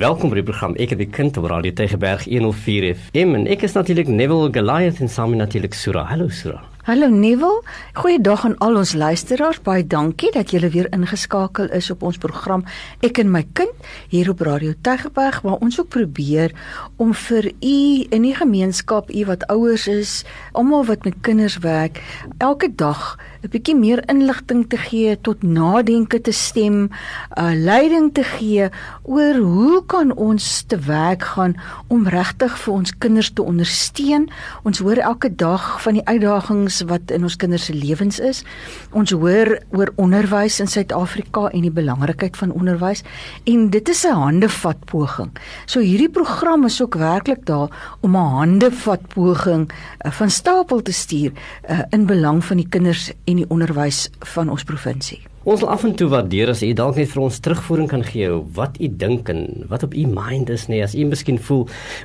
Welkom by die program Ek het die kind op Radio Tegeberg 104 FM en ek is natuurlik Neville Goliath en saam met natuurlik Sura. Hallo Sura. Hallo Neville. Goeiedag aan al ons luisteraars. Baie dankie dat julle weer ingeskakel is op ons program Ek en my kind hier op Radio Tegeberg waar ons ook probeer om vir u in die gemeenskap, u wat ouers is, almal wat met kinders werk, elke dag 'n bietjie meer inligting te gee, tot nadenke te stem, 'n uh, leiding te gee oor hoe kan ons te werk gaan om regtig vir ons kinders te ondersteun. Ons hoor elke dag van die uitdagings wat in ons kinders se lewens is. Ons hoor oor onderwys in Suid-Afrika en die belangrikheid van onderwys en dit is 'n handevat poging. So hierdie program is ook werklik daar om 'n handevat poging uh, van stapel te stuur uh, in belang van die kinders en die onderwys van ons provinsie. Ons wil af en toe waardeer as u dalk net vir ons terugvoering kan gee wat u dink en wat op u mind is nee as u miskien voel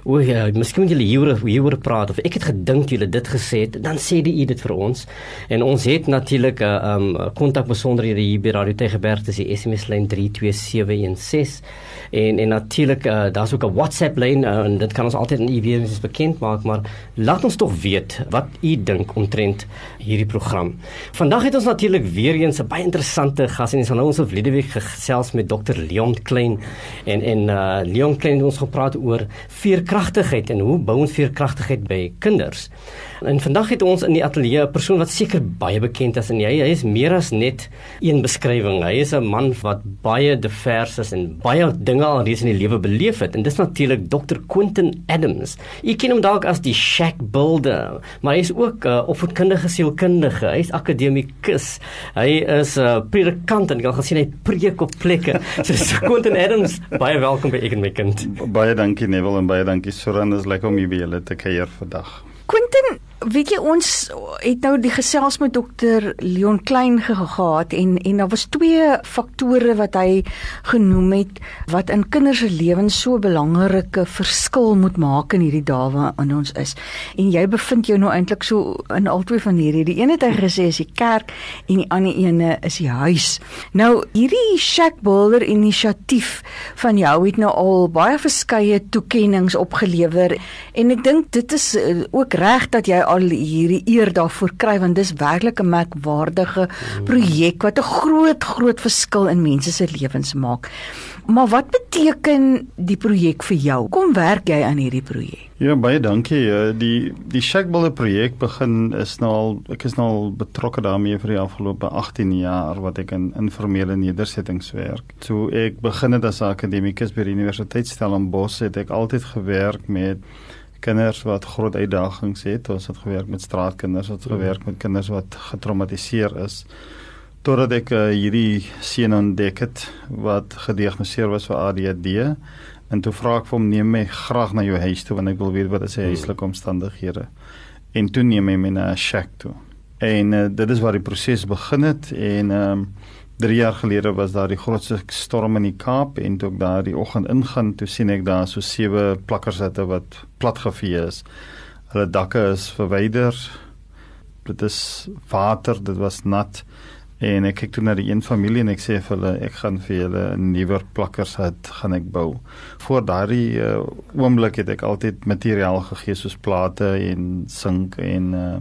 o ja, miskien moet julle hieroor hieroor praat of ek het gedink julle dit gesê het dan sê die u dit vir ons en ons het natuurlik 'n uh, um kontak besonderhede hier by Radio Tegeberg dis die SMS lyn 32716 en en natuurlik uh, daar's ook 'n WhatsApp lyn uh, en dit kan ons altyd in u weer eens bekend maak maar laat ons tog weet wat u dink omtrent hierdie program. Vandag het ons natuurlik weer eens 'n baie interessante interessante gas en ons gaan nou ons op Liedewyk gesels met Dr Leon Klein en en uh Leon Klein het ons gepraat oor veerkragtigheid en hoe bou ons veerkragtigheid by kinders. En vandag het ons in die ateljee 'n persoon wat seker baie bekend is en hy hy is meer as net een beskrywing. Hy is 'n man wat baie divers is en baie dinge al reeds in die lewe beleef het en dis natuurlik Dr Quentin Adams. Jy ken hom dalk as die shack builder, maar hy is ook 'n uh, opvoedkundige sielkundige. Hy is akademikus. Hy is 'n uh, predikant en jy kan gesien hy preek op plekke. So Quentin Adams, baie welkom by Ek en my kind. Baie dankie Neville en baie dankie Soran. Dit is lekker om hier by julle te kuier vandag. Quentin, weet jy ons het nou die gesels met dokter Leon Klein gehad en en daar was twee faktore wat hy genoem het wat in kinders se lewens so 'n belangrike verskil moet maak in hierdie dae waarin ons is. En jy bevind jou nou eintlik so in albei van hierdie. Die een het hy gesê is die kerk en die ander ene is die huis. Nou hierdie Shack Builder inisiatief van jou het nou al baie verskeie toekenninge opgelewer en ek dink dit is eh, ook reg dat jy al hierdie eer daarvoor kry want dis werklik 'n merkwaardige projek wat 'n groot groot verskil in mense se lewens maak. Maar wat beteken die projek vir jou? Kom werk jy aan hierdie projek? Ja, baie dankie. Eh, die die Shackbuilder projek begin is nou al ek is nou al betrokke daarmee vir die afgelope 18 jaar wat ek in informele nedersettings werk. Toe ek begin het as akademikus by die Universiteit Stellenbosch het ek altyd gewerk met kinders wat groot uitdagings het. Ons het gewerk met straatkinders, ons het gewerk met kinders wat getraumatiseer is. Totdat ek uh, hierdie seun ontdek het wat gediagnoseer was vir ADHD en toe vra ek vir hom neem my graag na jou huis toe want ek wil weet wat is sy huislike omstandighede. En toe neem hy my na 'n shack toe. En uh, dit is waar die proses begin het en ehm um, 3 jaar gelede was daar die grootste storm in die Kaap en toe ek daar die oggend ingaan, toe sien ek daar so sewe plakkersette wat platgevee is. Hulle dakke is verwyder. Dit is water, dit was nat. En ek kyk toe na die een familie en ek sê vir hulle ek gaan vir julle 'n nuwer plakkershet gaan ek bou. Voor daardie uh, oomblik het ek altyd materiaal gegee soos plate en sink en uh,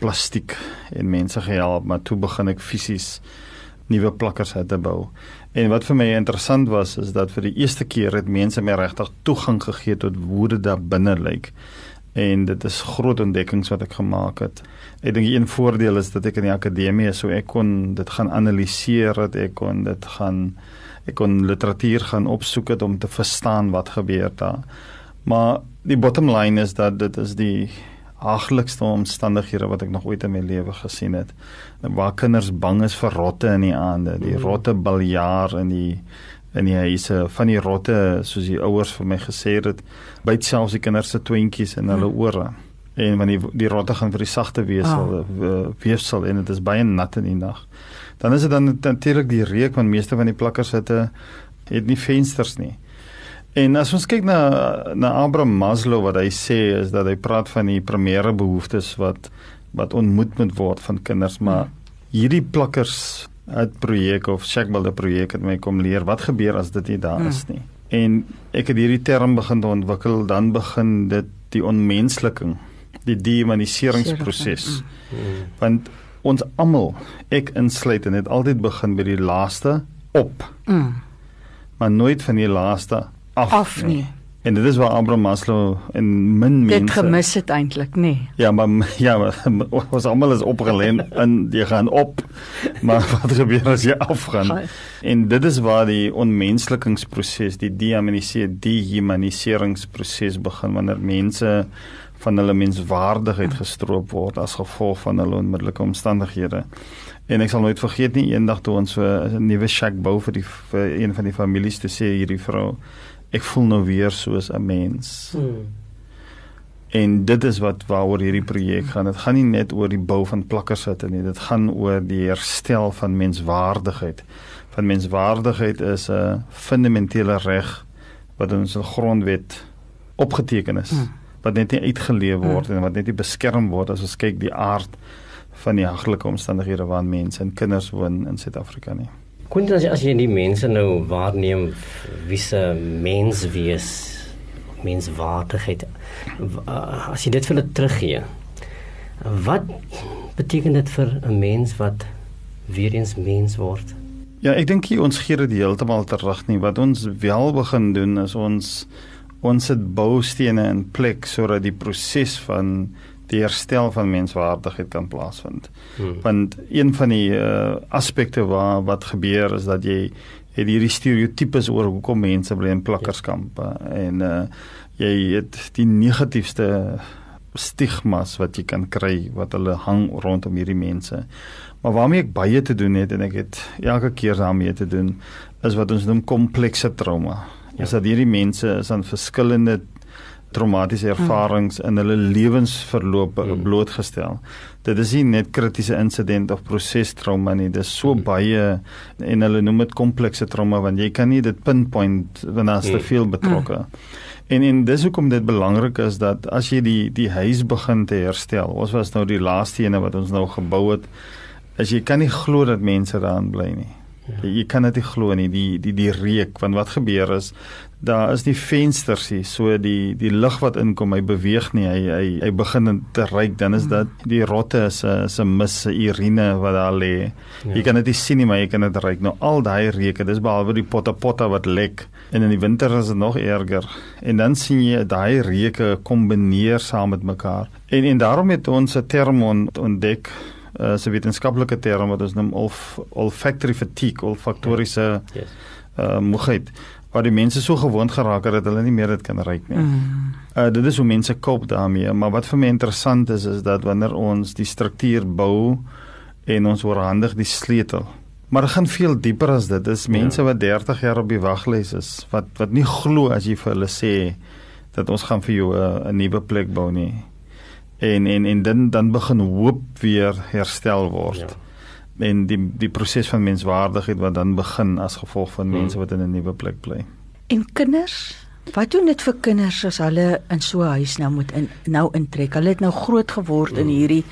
plastiek en mense gehelp, maar toe begin ek fisies nuwe plakkers uit te bou. En wat vir my interessant was is dat vir die eerste keer het mense my regtig toegang gegee tot hoe dit daar binne lyk. En dit is groot ontdekkings wat ek gemaak het. Ek dink een voordeel is dat ek in die akademie is, so ek kon dit gaan analiseer, dat ek kon dit gaan ek kon literatuur gaan opsoek het om te verstaan wat gebeur daar. Maar die bottom line is dat dit is die haglikste omstandighede wat ek nog ooit in my lewe gesien het. Waar kinders bang is vir rotte in die aande, die mm. rotte baljaar in die in die huise van die rotte soos die ouers vir my gesê het, byt selfs die kinders se tweentjies in hulle mm. ore. En wanneer die, die rotte gaan vir die sagte weefsel oh. weefsel en dit is baie nat in die nag. Dan is dit dan natuurlik die reuk want meeste van die plakkers het het nie vensters nie. En as ons kyk na na Abraham Maslow wat hy sê is dat hy praat van die primêre behoeftes wat wat ontmoet moet word van kinders, maar hierdie plakkers uit projek of Shackbuilder projek het my kom leer wat gebeur as dit nie daar is nie. En ek het hierdie term begin ontwikkel, dan begin dit die onmensliking, die dehumaniseringsproses. Mm. Want ons almal, ek insluitend, het altyd begin by die laaste op, maar nooit van die laaste af. Af nie. En dit is waar Abraham Maslow en min mense Dit gemis het eintlik, nê. Nee. Ja, maar ja, maar ons almal is opgelê en jy gaan op. Maar wat gebeur as jy afgaan? Gaan. En dit is waar die onmenslikingsproses, die dehumaniseer, dehumaniseringsproses begin wanneer mense van hulle menswaardigheid gestroop word as gevolg van hulle onmiddellike omstandighede. En ek sal nooit vergeet nie eendag toe ons so 'n nuwe shack bou vir die vir een van die families te sê hierdie vrou ek voel nou weer soos 'n mens. Mm. En dit is wat waaroor hierdie projek gaan. Dit gaan nie net oor die bou van plakkersitte nie. Dit gaan oor die herstel van menswaardigheid. Van menswaardigheid is 'n fundamentele reg wat in ons grondwet opgeteken is. Hmm. Wat net nie uitgeleef word en wat net nie beskerm word as ons kyk die aard van die haglike omstandighede waarin mense en kinders woon in Suid-Afrika nie. Kon jy as jy die mense nou waarneem wie se mens wees menswaardigheid uh, as jy dit vir hulle teruggee wat beteken dit vir 'n mens wat weer eens mens word Ja, ek dink ons gee dit heeltemal terug nie. Wat ons wel begin doen is ons ons sit boustene in plek sodat die proses van die herstel van menswaardigheid kan plaasvind. hmm. Want een van die uh, aspekte waar wat gebeur is dat jy het hierdie stereotypes oor hoekom mense bly in plakkerskampe en uh, jy het die negatiefste stigmas wat jy kan kry wat hulle hang rondom hierdie mense. Maar waarmee ek baie te doen het en ek het elke keer daarmee te doen is wat ons noem komplekse trauma. Ja. Is dat hierdie mense is aan verskillende traumatiese ervarings in hulle lewensverloop Mm. blootgestel. Dit is nie net kritiese insident of prosestrauma nie, dis so Mm. baie en hulle noem dit komplekse trauma want jy kan nie dit pinpoint wanneer as te Mm. veel betrokke. En en dis hoekom dit belangrik is dat as jy die die huis begin te herstel. Ons was nou die laaste ene wat ons nou gebou het. As jy kan nie glo dat mense daarin bly nie. Ja. Jy, jy kan dit nie glo nie, die die die reuk want wat gebeur is daar is die vensters hier, so die die lug wat inkom, hy beweeg nie, hy hy hy begin te ryk, dan is dit die rotte se se mis, se urine wat daar lê. Ja. Jy kan dit nie sien nie, maar jy kan dit ruik. Nou al daai reuke, dis behalwe die potta potta wat lek en in die winter is dit nog erger. En dan sien jy daai reuke kombineer saam met mekaar. En en daarom het ons 'n term on, ontdek uh, 'n wetenskaplike term wat ons noem olf, olfactory fatigue, olfaktoriese yes uh, moegheid waar die mense so gewoond geraak het dat hulle nie meer dit kan ruik nie. Mm. Uh, dit is hoe mense koop daarmee, maar wat vir my interessant is is dat wanneer ons die struktuur bou en ons oorhandig die sleutel. Maar dit gaan veel dieper as dit. Dis mense Ja. wat 30 jaar op die waglys is wat wat nie glo as jy vir hulle sê dat ons gaan vir jou 'n 'n nuwe plek bou nie. En en en dan dan begin hoop weer herstel word. ja En die die proses van menswaardigheid wat dan begin as gevolg van Hmm. mense wat in 'n nuwe plek bly. En kinders, wat doen dit vir kinders as hulle in so 'n huis nou moet in nou intrek? Hulle het nou groot geword in Mm. hierdie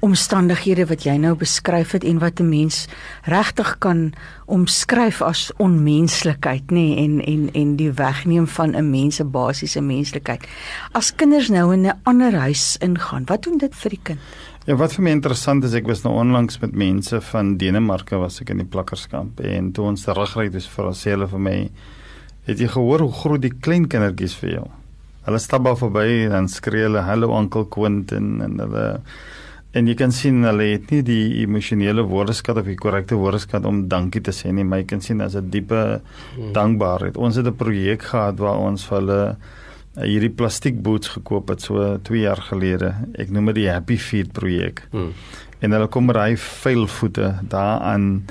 omstandighede wat jy nou beskryf het en wat 'n mens regtig kan omskryf as onmenslikheid, nê, nee, en en en die wegneem van 'n mens se basiese menslikheid. As kinders nou in 'n ander huis ingaan, wat doen dit vir die kind? Ja, wat vir my interessant is, ek was nou onlangs met mense van Denemarke was ek in die plakkerskamp en toe ons terugry ons sê hulle vir my het jy gehoor hoe groot die klein kindertjies vir jou. Hulle stap daar verby en dan skree hulle hallo oom Quentin en hulle en jy kan sien hulle het nie die emosionele woordeskat of die korrekte woordeskat om dankie te sê nie, maar jy kan sien as 'n diepe Hmm. dankbaarheid. Ons het 'n projek gehad waar ons vir hulle hierdie plastiek boots gekoop het so 2 jaar gelede. Ek noem dit die Happy Feet projek. Hmm. En hulle kom met daai vuil voete daaraan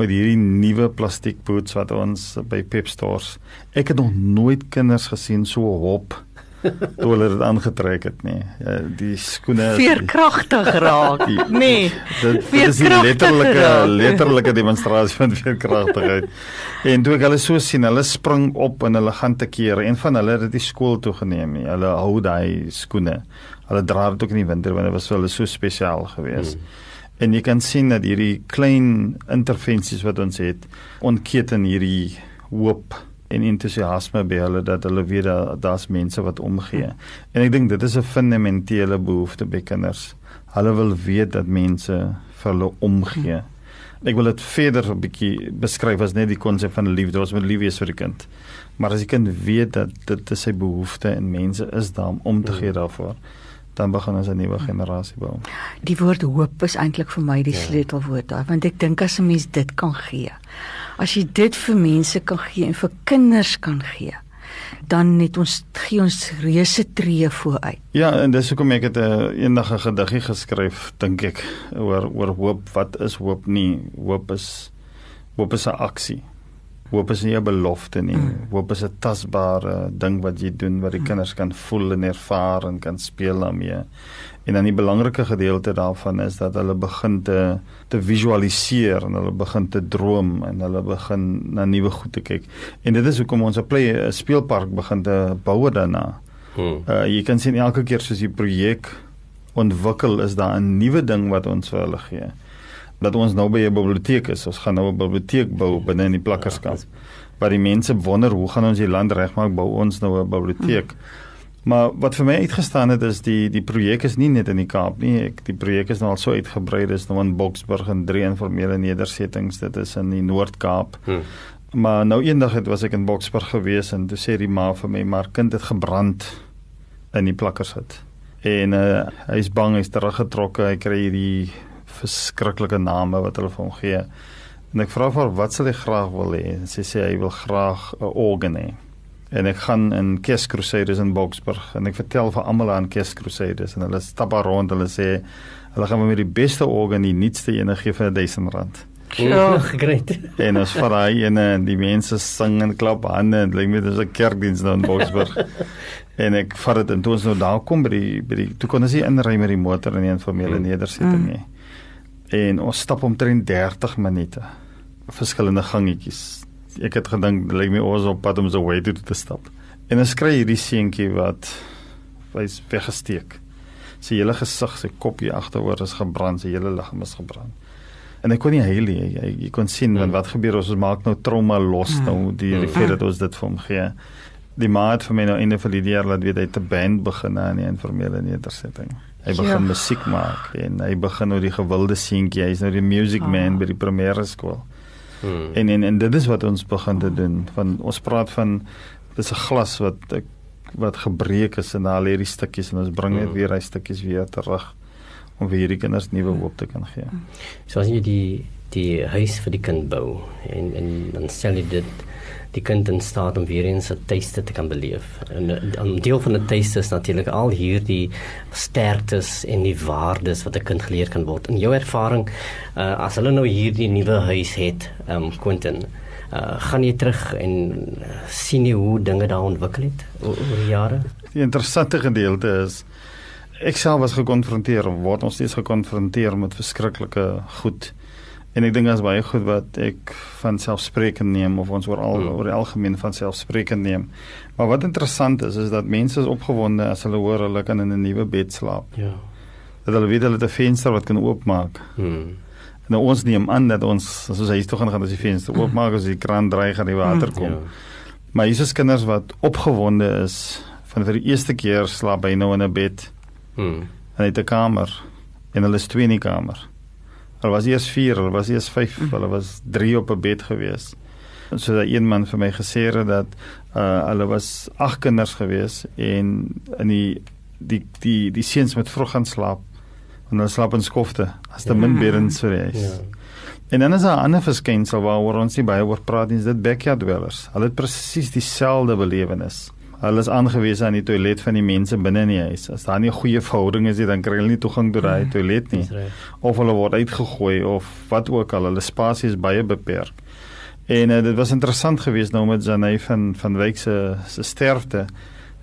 met hierdie nuwe plastiek boots wat ons by Pep Stores. Ek het nog nooit kinders gesien so hop toe hulle dit aangetrek het nie. Ja, die skoene Veerkragtig raak, Die- nê. Dit, dit is Veerkragtig letterlike letterlike demonstrasie van veerkragtigheid. En toe ek hulle so sien, hulle spring op en hulle gaan te kere. Een van hulle het dit die skool toe geneem nie. Hulle hou daai skoene. Hulle dra dit ook in die winter want dit was vir hulle so spesiaal geweest. Hmm. En jy kan sien dat hierdie klein intervensies wat ons het, ontketen hierdie hoop en entoesiasme by hulle dat hulle weet dat daar's mense wat omgee. En ek dink dit is 'n fundamentele behoefte by kinders. Hulle wil weet dat mense vir hulle omgee. Ek wil dit verder 'n bietjie beskryf as net die konsep van liefde, ons moet lief wees vir die kind. Maar as die kind weet dat dit is sy behoefte en mense is daar om te gee daarvoor, dan begin ons 'n nuwe generasie bou. Die woord hoop is eintlik vir my die ja. sleutelwoord daar, want ek dink as 'n mens dit kan gee. As jy dit vir mense kan gee en vir kinders kan gee, dan net ons gee ons reuse tree vooruit. Ja, en dis hoekom ek het 'n uh, eendag 'n gediggie geskryf, dink ek, oor oor hoop. Wat is hoop nie? Hoop is hoop is 'n aksie. Hoop is nie 'n belofte nie. Mm. Hoop is 'n tasbare ding wat jy doen wat die mm. kinders kan voel en ervaar en kan speel daarmee. En dan die belangrike gedeelte daarvan is dat hulle begin te te visualiseer en hulle begin te droom en hulle begin na nuwe goed te kyk. En dit is hoekom ons 'n play speelpark begin te bou daarna. Hmm. Uh jy kan sien elke keer soos die projek ontwikkel is daar 'n nuwe ding wat ons vir hulle gee dat ons nou by 'n biblioteek is. Ons gaan nou 'n biblioteek bou binne in die plakkerskamp. Ja, waar die mense wonder hoe gaan ons die land regmaak bou ons nou 'n biblioteek. Hmm. Maar wat vir my uitgestaan het is die die projek is nie net in die Kaap nie. Ek die projek is nou al so uitgebrei. Dit is nou in Boksburg en drie informele nedersettings. Dit is in die Noord-Kaap. Hmm. Maar nou eendag het was ek in Boksburg gewees en toe sê die ma vir my maar kind het gebrand in die plakkershut. En uh, hy is bang, hy's teruggetrokke. Hy kry hierdie verskriklike name wat hulle vir hom gee. En ek vra vir wat sal hy graag wil hê? En sy sê hy wil graag 'n organ hê. En ek gaan in Kes Crusaders in Boksburg en ek vertel vir almal aan Kes Crusaders en hulle stap daar rond hulle sê hulle gaan met die beste organ die nuutste ene gee vir 1000 rand. Ja, great. En ons vir daai en die mense sing en klap hande en lyk met 'n kerkdiens daar in Boksburg. en ek vat dit en toe ons nou daar kom by die by die toe kon ons nie inry met die motor in 'n informele mm. nedersetting nie. Mm en ons stap omtrent 30 minute verskillende gangetjies. Ek het gedink lyk my ons op pad om so way toe te stap. En dan skry hierdie seentjie wat hy's weggesteek. Sy hele gesig, sy kop hier agteroor is gebrand, sy hele liggaam is gebrand. En ek kon nie huil nie. Jy, jy kon sien hmm. wat gebeur ons maak nou trauma los hmm. nou die die hmm. feit dat ons dit vir hom gee. Die maat vir my nou in die verlede jaar laat weet hy te band begin aan die informele nedersetting. Hy begin ja. musiek maak en hy begin nou die gewilde seentjie, hy's nou die music man oh. by die primêre skool. Hmm. En, en en dit is wat ons begin te doen. Van ons praat van dis 'n glas wat wat gebreek is en daar lê die stukkies en ons bring net hmm. weer hy stukkies weer terug om vir hierdie kinders nuwe hoop te kan gee. So as jy die die huis vir die kind bou en en dan stel jy dit die kind in staat om weer eens 'n tuiste te kan beleef. En 'n deel van 'n tuiste is natuurlik al hierdie sterktes en die waardes wat 'n kind geleer kan word. In jou ervaring, uh, as hulle nou hierdie nuwe huis het, ehm um, Quentin, uh, gaan jy terug en uh, sien jy hoe dinge daar ontwikkel het oor die jare? Die interessante gedeelte is ek self was gekonfronteer word ons steeds gekonfronteer met verskriklike goed En ek dink as baie goed wat ek van selfspreekend neem of ons oor al hmm. oor die algemeen van selfspreekend neem. Maar wat interessant is is dat mense is opgewonde as hulle hoor hulle kan in 'n nuwe bed slaap. Ja. Dat hulle weet hulle het 'n venster wat kan oopmaak. Hmm. Nou ons neem aan dat ons as ons huis toe gaan gaan as die venster oopmaak as die kraan draai gaan die water kom. Ja. Maar is kinders wat opgewonde is van vir die eerste keer slaap hy nou in 'n bed. Hmm. En hy het 'n kamer en hulle is twee in die kamer. Hulle was eers 4, hulle was eers 5, mm. hulle was 3 op 'n bed gewees. So dat een man vir my gesê het dat uh hulle was 8 kinders gewees en in die die die die seuns met vroeg gaan slaap. En hulle slaap in skofte as te ja. min beddens vir hulle. Ja. En dan is daar 'n ander verskynsel waaroor ons nie baie oor praat nie, dit backyard dwellers. Hulle het presies dieselfde belewenis hulle is aangewese aan die toilet van die mense binne in die huis. As daar nie 'n goeie verhouding is nie, dan kry hulle nie toegang tot daai mm, toilet nie. Of hulle word uitgegooi of wat ook al. Hulle spasie is baie beperk. En uh, dit was interessant geweest nou met Janey van van Wyk se se sterfte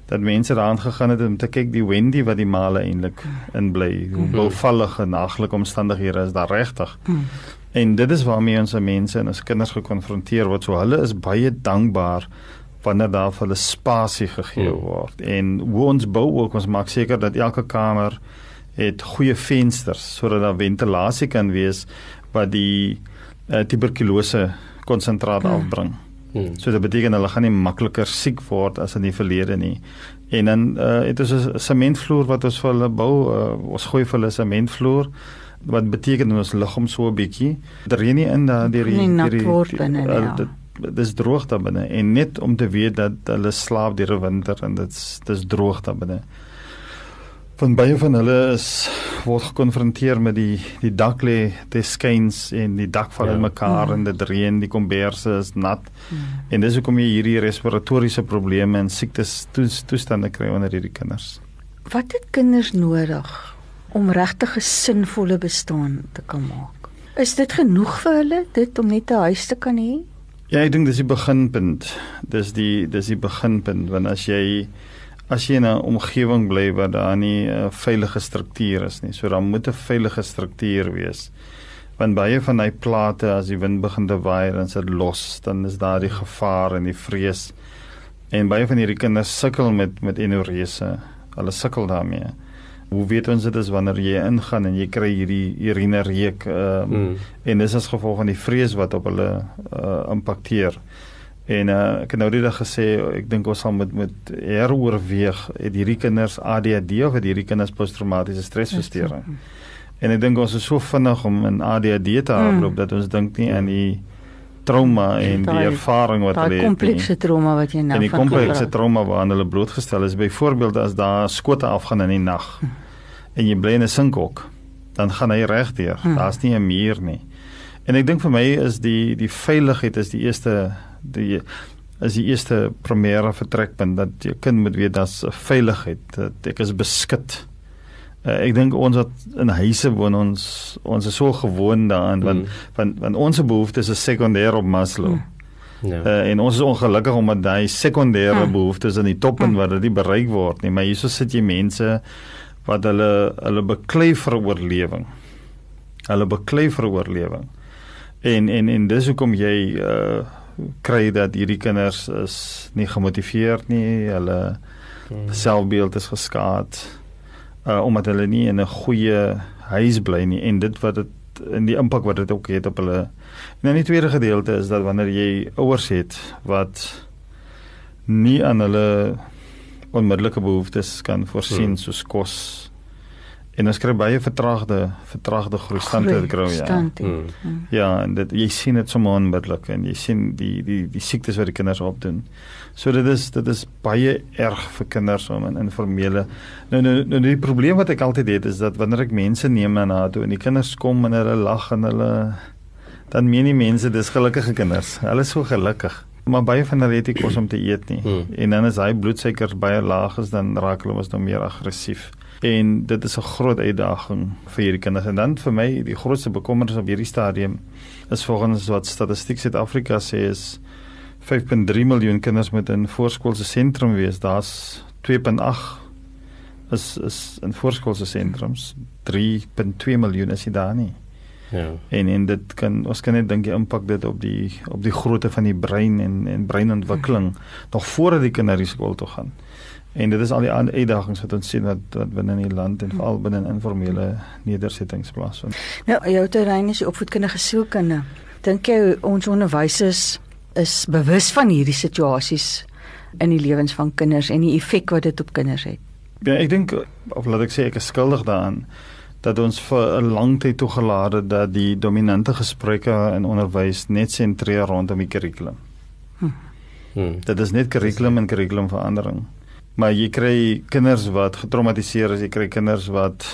dat mense daaraan gegaan het om te kyk die Wendy wat die male eintlik in bly. Hoe mhm. bevallige naglike omstandighede is daar regtig. Mm. En dit is waarmee ons mense en ons kinders gekonfronteer word. So hulle is baie dankbaar wanneer daar vir hulle spasie gegee hmm. word. En hoe ons bou ook ons maak seker dat elke kamer het goeie vensters sodat daar ventilasie kan wees wat die uh, tuberkulose konsentraat hmm. afbring. Hmm. So dit beteken hulle gaan nie makliker siek word as in die verlede nie. En dan uh, het ons 'n sementvloer wat ons vir hulle bou. Uh, ons gooi vir hulle sementvloer wat beteken ons liggaam so 'n bietjie. Dit reën nie in daar deur die Ja. dis droog daar binne en net om te weet dat hulle slaap deur die winter en dit's dis droog daar binne. Van baie van hulle is word gekonfronteer met die die dak lê te skuins en die dak val Ja. in mekaar Mm. en dit reën, die komberse is nat. Mm. En dis hoekom jy hierdie respiratoriese probleme en siektes toes, toestande kry onder hierdie kinders. Wat het kinders nodig om regtig 'n sinvolle bestaan te kan maak? Is dit genoeg vir hulle dit om net 'n huis te kan hê? Ja, ek dink dis die beginpunt. Dis die dis die beginpunt want as jy as jy in 'n omgewing bly waar daar nie 'n veilige struktuur is nie, so dan moet 'n veilige struktuur wees. Want baie van hy plate as die wind begin te waai en dit los, dan is daar die gevaar en die vrees. En baie van hierdie kinders sukkel met met enorese. Hulle sukkel daarmee. Hoe weet ons dit is wanneer jy ingaan en jy kry hierdie urine reuk ehm um, Mm. en dis as gevolg van die vrees wat op hulle uh, impakteer. En uh, ek het nou die dag gesê ek dink ons sal moet moet heroorweeg het hierdie kinders ADHD of het hierdie kinders posttraumatiese stresversteuring. En ek dink ons is so vinnig om in ADHD te hardloop Mm. dat ons dink nie aan die trauma en die Daai- ervaring wat hulle Daai het. nie. komplekse trauma wat jy nou En die van komplekse trauma waaraan hulle blootgestel is, byvoorbeeld as daar skote afgaan in die nag en jy bly in 'n sinkhok, dan gaan hy regdeur. Hmm. Daar's nie 'n muur nie. En ek dink vir my is die die veiligheid is die eerste die is die eerste primêre vertrekpunt dat jou kind moet weet daar's 'n veiligheid, dat ek is beskik. Uh, ek dink ons wat in huise woon ons ons is so gewoond daaraan want Mm. want want ons behoeftes is sekondêr op Maslow. Mm. Ja. Uh, en ons is ongelukkig omdat daai sekondêre Hmm. behoeftes in die toppunt wat dit nie bereik word nie, maar hierso sit jy mense wat hulle hulle beklei vir oorlewing. Hulle beklei vir oorlewing. En en en dis hoekom jy uh kry dat hierdie kinders is nie gemotiveerd nie, hulle Mm. selfbeeld is geskaad uh omdat hulle nie in 'n goeie huis bly nie en dit wat dit in die impak wat dit ook het op hulle. En dan die tweede gedeelte is dat wanneer jy ouers het wat nie aan hulle onmiddellike behoeftes kan voorsien Hmm. soos kos en ons kry baie vertraagde vertraagde groei standaard groei ja. Stand, Mm. mm. Ja, en dit jy sien dit sommer onmiddellik en jy sien die die die siektes wat die kinders opdoen. So dit is dit is baie erg vir kinders om in informele. Nou nou nou die probleem wat ek altyd het is dat wanneer ek mense neem na toe en die kinders kom en hulle lag en hulle dan meen die mense dis gelukkige kinders. Hulle is so gelukkig. Maar baie van hulle het nie kos om te eet nie. Hmm. En dan is hy bloedsuiker baie laag is dan raak hulle mos nou meer aggressief. En dit is 'n groot uitdaging vir hierdie kinders. En dan vir my die grootste bekommernis op hierdie stadium is volgens wat Statistiek Suid-Afrika sê is 5.3 miljoen kinders moet in voorskoolse sentrum wees. Daar's 2.8 is is in voorskoolse sentrums. 3.2 miljoen is nie daar nie. Ja. En en dit kan ons kan net dink die impak dit op die op die grootte van die brein en en breinontwikkeling nog voordat die kinders na skool toe gaan. En dit is al die uitdagings wat ons sien wat wat binne in die land en veral binne in informele nedersettings plaasvind. Nou, jou terrein is die opvoedkundige sielkunde. Dink jy ons onderwysers is bewus van hierdie situasies in die lewens van kinders en die effek wat dit op kinders het? Ja, ek dink of laat ek sê ek is skuldig daaraan dat ons vir 'n lang tyd toegelaat het dat die dominante gesprekke in onderwys net sentreer rondom die kurrikulum. Mm. Dit is net kurrikulum en kurrikulumverandering. Maar jy kry kinders wat getraumatiseer is, jy kry kinders wat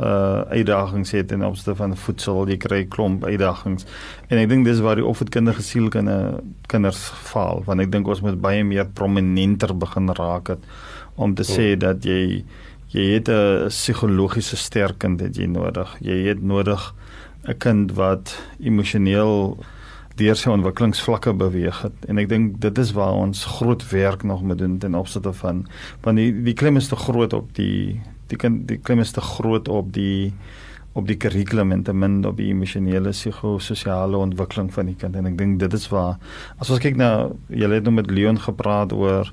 uh uitdagings het in opsigte van voedsel, jy kry klomp uitdagings. En ek dink dis waar die opvoedkundige sielkunde kinders faal, want ek dink ons moet baie meer prominenter begin raak het om te sê dat jy jy het 'n psigologiese sterkend het jy nodig. Jy het nodig 'n kind wat emosioneel deur sy ontwikkelingsvlakke beweeg het en ek dink dit is waar ons groot werk nog moet doen ten opsigte van want die die klem is te groot op die die kind die klem is te groot op die op die kurrikulum en te min op die emosionele psigososiale ontwikkeling van die kind en ek dink dit is waar as ons kyk na julle het nou met Leon gepraat oor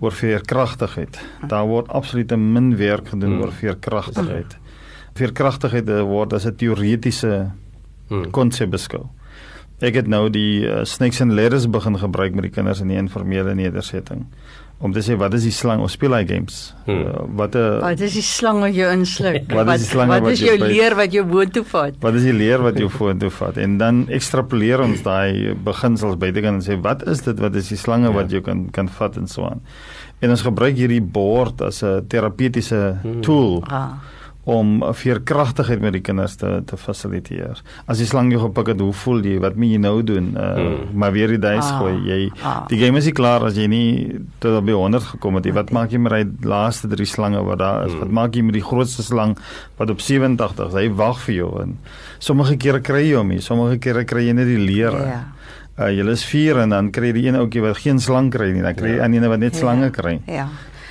oor veerkragtigheid daar word absoluut min werk gedoen Hmm. oor veerkragtigheid veerkragtigheid eh, word as 'n teoretiese Mm. konsep beskou. Ek het nou die uh, snakes and ladders begin gebruik met die kinders in die informele nedersetting om te sê wat is die slang of speel hy games? Hmm. Uh, wat 'n Wat is die slang wat jou insluk? Wat is die slange wat wat is jou jou byt? leer wat jou boontoe vat? wat is die leer wat jou vorentoe vat en dan ekstrapoleer ons daai beginsels buitekant en sê wat is dit wat is die slange Ja. wat jy kan kan vat en so aan. En ons gebruik hierdie bord as 'n terapeutiese Hmm. tool Ah. Om veerkragtigheid met die kinders te te fasiliteer. As die slang jou gepik het, hoe voel jy? Wat moet jy nou doen? Uh, Hmm. Maar weer die dice Ah. gooi. Jy Ah. die game is nie klaar as jy nie tot die 100 gekom het nie. Wat maak jy met die laaste drie slange wat daar is? Hmm. Wat maak jy met die grootste slang wat op 87 is? Hy wag vir jou en sommige kere kry jy hom nie, sommige kere kry jy net die leere. Ja. Uh, jy is 4 en dan kry jy die een ouetjie wat geen slang kry nie, dan kry jy Ja. aan een wat net Ja. slange kry. Ja.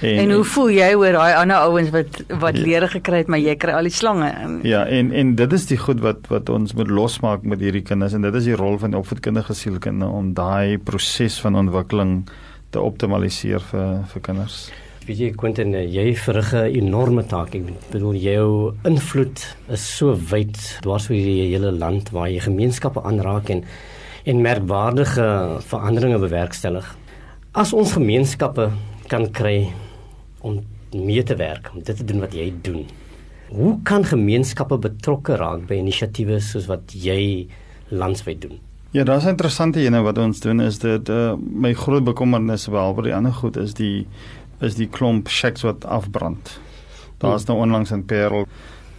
En, en hoe voel jy oor daai ander ouens wat wat Ja. lere gekry het maar jy kry al die slange? Ja, en en dit is die goed wat wat ons moet losmaak met hierdie kinders en dit is die rol van die opvoedkundige sielkunde om daai proses van ontwikkeling te optimaliseer vir vir kinders. Weet jy Quentin, jy verrig 'n enorme taak. Ek bedoel jou invloed is so wyd dwars oor die hele land waar jy gemeenskappe aanraak en en merkwaardige veranderinge bewerkstellig. As ons gemeenskappe kan kry om mee te werk, om dit te doen wat jy doen. Hoe kan gemeenskappe betrokke raak by inisiatiewe soos wat jy landwyd doen? Ja, daar's 'n interessante ene wat ons doen is dit uh, my groot bekommernis behalwe die ander goed is die is die klomp shacks wat afbrand. Daar's nou onlangs in Parel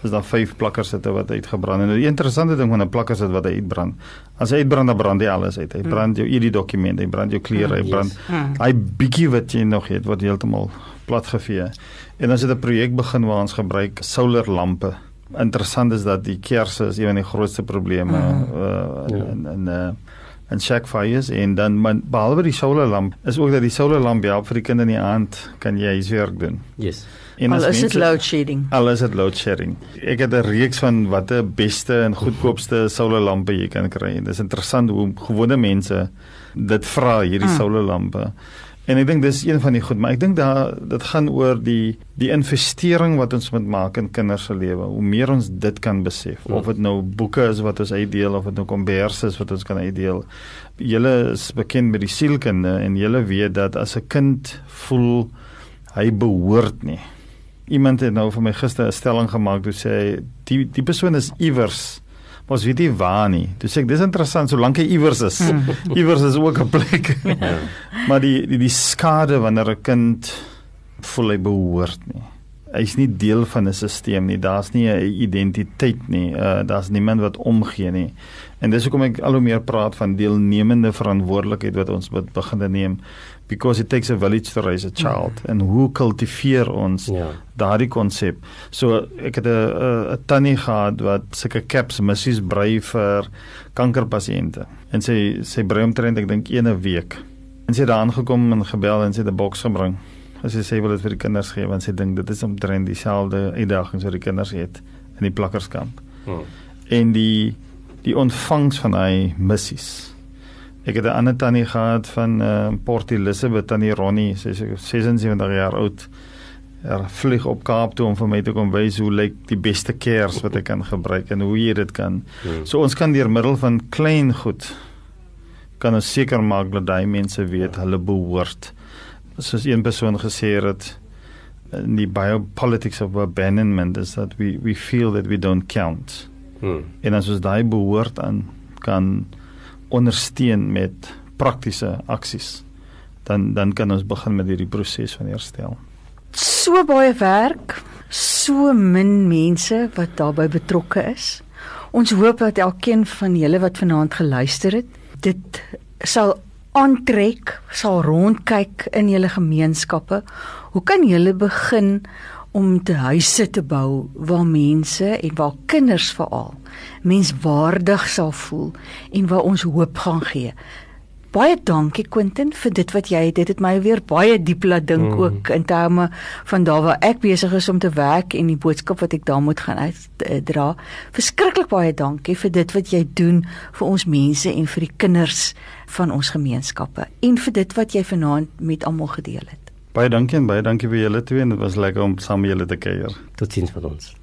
is daar vyf plakkers sitte wat uitgebrand en die interessante ding van 'n plakker sit wat hy uitbrand. As hy uitbrand dan brand hy alles uit. Hy Hmm. brand jou ID dokument, hy brand jou klere, hy Yes. brand Hmm. Hy bietjie wat jy nog het word heeltemal platgevee. En ons het 'n projek begin waar ons gebruik solarlampe. Interessant is dat die kersse is een van die grootste probleme Mhm. uh, Ja. in in uh en shack fires en dan man, behalwe die solarlamp is ook dat die solarlamp help vir die kinders in die aand kan jy huiswerk doen. Yes. En Al is dit load shedding. Al is dit load shedding. Ek het 'n reeks van watter beste en goedkoopste solarlampe jy kan kry. En dis interessant hoe gewone mense dit vra hierdie Mm. solarlampe. En ek dink dis een van die goed, maar ek dink daar dit gaan oor die die investering wat ons moet maak in kinders se lewe. Hoe meer ons dit kan besef, Mm. of dit nou boeke is wat ons uitdeel of dit nou kombers is wat ons kan uitdeel. Julle is bekend met die sielkunde en julle weet dat as 'n kind voel hy behoort nie iemand het nou vir my gister 'n stelling gemaak toe sê hy die die persoon is iewers maar ons weet nie waar nie. Toe sê ek dis interessant solank hy iewers is. iewers is ook 'n plek. Ja. maar die die die skade wanneer 'n kind voel hy behoort nie. Hy's nie deel van 'n stelsel nie. Daar's nie 'n identiteit nie. Uh daar's niemand wat omgee nie. En dis hoekom ek al hoe meer praat van deelnemende verantwoordelikheid wat ons moet begin neem because it takes a village to raise a child. En hoe kultiveer ons Ja. daardie konsep. So ek het 'n 'n tannie gehad wat sulke caps missies brei vir kankerpasiënte. En sy sy brei omtrent ek dink 'n week. En sy het daar aangekom en gebel en sy het 'n boks gebring. En sy sê wil dit vir die kinders gee want sy dink dit is omtrent dieselfde uitdagings wat die kinders het in die plakkerskamp. Hmm. En die die ontvangs van hy missies. Ek het 'n ander tannie gehad van uh, Port Elizabeth, tannie Ronnie, sy is 76 jaar oud. Er vlieg op Kaap toe om vir my te kom wys hoe lyk die beste kers wat ek kan gebruik en hoe jy dit kan. Hmm. So ons kan deur middel van klein goed kan ons seker maak dat daai mense weet hulle behoort. Soos een persoon gesê het in die biopolitics of abandonment is that we we feel that we don't count. Hmm. En as ons daai behoort aan kan ondersteun met praktiese aksies, dan dan kan ons begin met hierdie proses van herstel. So baie werk, so min mense wat daarbey betrokke is. Ons hoop dat elkeen van julle wat vanaand geluister het, dit sal aantrek, sal rondkyk in julle gemeenskappe. Hoe kan julle begin om te huise te bou waar mense en waar kinders veral menswaardig sal voel en waar ons hoop gaan gee. Baie dankie Quentin vir dit wat jy dit het my weer baie diep laat dink Mm. ook in terme van daar waar ek besig is om te werk en die boodskap wat ek daar moet gaan uitdra. Verskriklik baie dankie vir dit wat jy doen vir ons mense en vir die kinders van ons gemeenskappe en vir dit wat jy vanaand met almal gedeel het. Baie dankie en baie dankie vir julle twee en dit was lekker om saam met julle te kuier. Totsiens met ons.